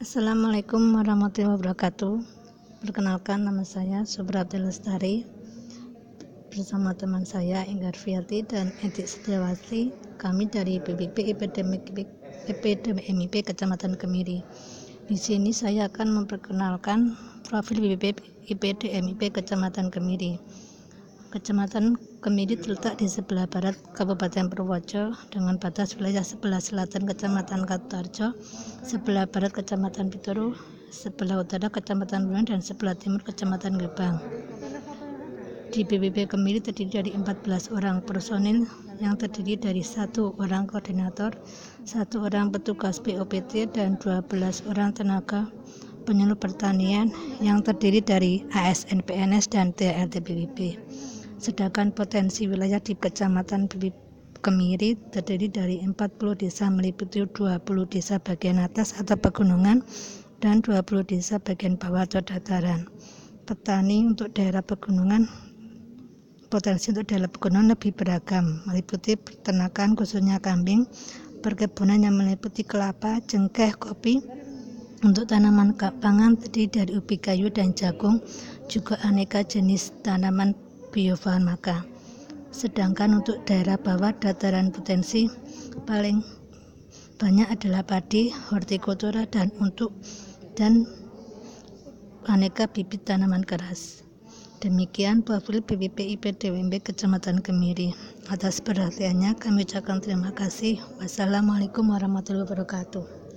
Assalamualaikum warahmatullahi wabarakatuh. Perkenalkan nama saya Subrati Lestari. Bersama teman saya Inggar Fiati dan Edik Setiawati Kami dari BBP Epidemik EPDMIP Kecamatan Kemiri. Di sini saya akan memperkenalkan profil BBP IPDMIP Kecamatan Kemiri Kecamatan Kemiri terletak di sebelah barat Kabupaten Purworejo dengan batas wilayah sebelah selatan Kecamatan Katarjo, sebelah barat Kecamatan Pituru, sebelah utara Kecamatan Bulan dan sebelah timur Kecamatan Gebang. Di BBB Kemiri terdiri dari 14 orang personil yang terdiri dari satu orang koordinator, satu orang petugas POPT dan 12 orang tenaga penyuluh pertanian yang terdiri dari ASN PNS dan TLT BBB. Sedangkan potensi wilayah di Kecamatan Kemiri terdiri dari 40 desa meliputi 20 desa bagian atas atau pegunungan dan 20 desa bagian bawah atau dataran. Petani untuk daerah pegunungan potensi untuk daerah pegunungan lebih beragam, meliputi peternakan khususnya kambing, perkebunan yang meliputi kelapa, cengkeh, kopi, untuk tanaman pangan terdiri dari ubi kayu dan jagung, juga aneka jenis tanaman biofarmaka. Sedangkan untuk daerah bawah dataran potensi paling banyak adalah padi, hortikultura dan untuk dan aneka bibit tanaman keras. Demikian profil BPP IPDWMB Kecamatan Kemiri. Atas perhatiannya kami ucapkan terima kasih. Wassalamualaikum warahmatullahi wabarakatuh.